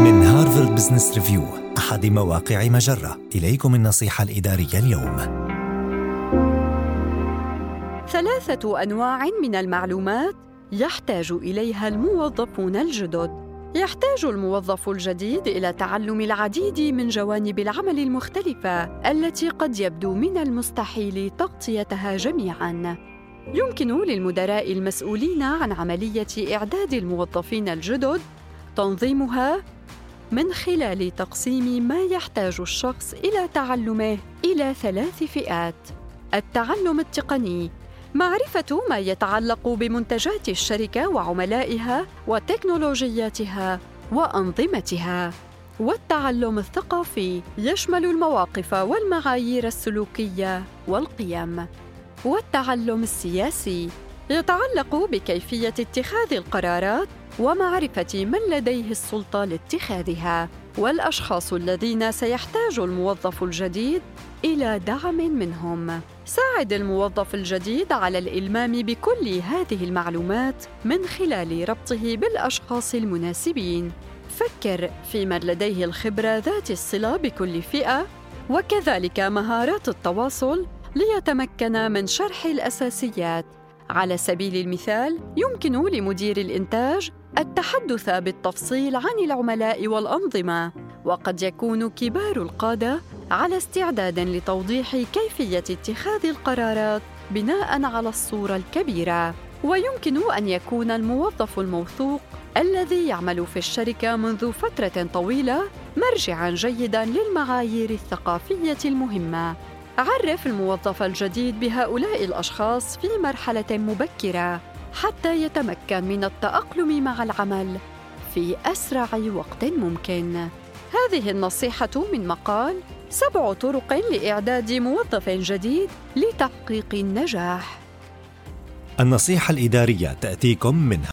من Harvard Business Review أحد مواقع مجرة. إليكم النصيحة الإدارية اليوم. ثلاثة أنواع من المعلومات يحتاج إليها الموظفون الجدد. يحتاج الموظف الجديد إلى تعلم العديد من جوانب العمل المختلفة التي قد يبدو من المستحيل تغطيتها جميعاً. يمكن للمدراء المسؤولين عن عملية إعداد الموظفين الجدد تنظيمها من خلال تقسيم ما يحتاج الشخص إلى تعلمه إلى ثلاث فئات. التعلم التقني معرفة ما يتعلق بمنتجات الشركة وعملائها وتكنولوجياتها وأنظمتها. والتعلم الثقافي يشمل المواقف والمعايير السلوكية والقيم. والتعلم السياسي يتعلق بكيفية اتخاذ القرارات ومعرفة من لديه السلطة لاتخاذها والأشخاص الذين سيحتاج الموظف الجديد إلى دعم منهم. ساعد الموظف الجديد على الإلمام بكل هذه المعلومات من خلال ربطه بالأشخاص المناسبين. فكر في من لديه الخبرة ذات الصلة بكل فئة وكذلك مهارات التواصل ليتمكن من شرح الأساسيات. على سبيل المثال يمكن لمدير الإنتاج التحدث بالتفصيل عن العملاء والأنظمة وقد يكون كبار القادة على استعداد لتوضيح كيفية اتخاذ القرارات بناء على الصورة الكبيرة. ويمكن أن يكون الموظف الموثوق الذي يعمل في الشركة منذ فترة طويلة مرجعا جيدا للمعايير الثقافية المهمة. عرف الموظف الجديد بهؤلاء الأشخاص في مرحلة مبكرة حتى يتمكن من التأقلم مع العمل في أسرع وقت ممكن. هذه النصيحة من مقال سبع طرق لإعداد موظف جديد لتحقيق النجاح. النصيحة الإدارية تأتيكم من